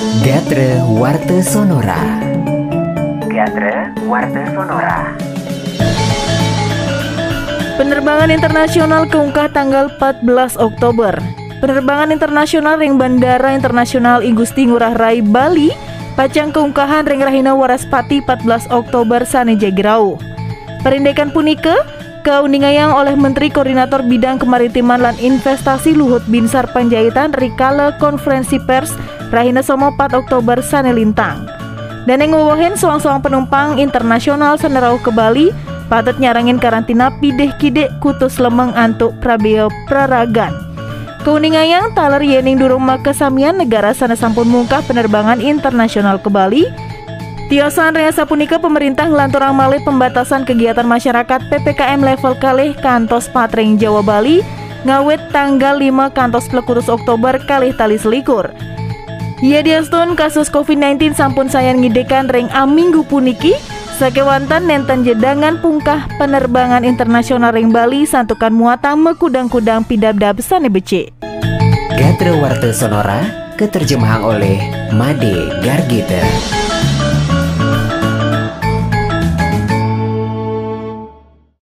Gatre Warte Sonora Gatre Warte Sonora Penerbangan internasional keungkah tanggal 14 Oktober. Penerbangan internasional ring Bandara Internasional Igusti Ngurah Rai Bali pacang keungkahan ring Rahina Waraspati 14 Oktober sane Jagrau. Perindekan punike Kauningayang oleh Menteri Koordinator Bidang Kemaritiman dan Investasi Luhut Binsar Panjaitan Rikale Konferensi Pers Rahina Somo 4 Oktober Sane Lintang. Dan yang ngewohin soang-soang penumpang internasional senerau ke Bali patut nyarangin karantina pideh kide kutus lemeng antuk prabeo praragan. Kauningayang taler yening durung makasamian negara sana sampun mungkah penerbangan internasional ke Bali Tiosan Rea Sapunika pemerintah ngelanturang malih pembatasan kegiatan masyarakat PPKM level kalih kantos Patreng Jawa Bali ngawet tanggal 5 kantos Plekutus Oktober kalih tali selikur. Ia diastun kasus COVID-19 sampun sayan ngidekan ring aminggu puniki sakewantan nenten jedangan pungkah penerbangan internasional ring Bali santukan muatan mekudang-kudang pidabdab sane bece. Gatre Warte Sonora keterjemahan oleh Made Gargita.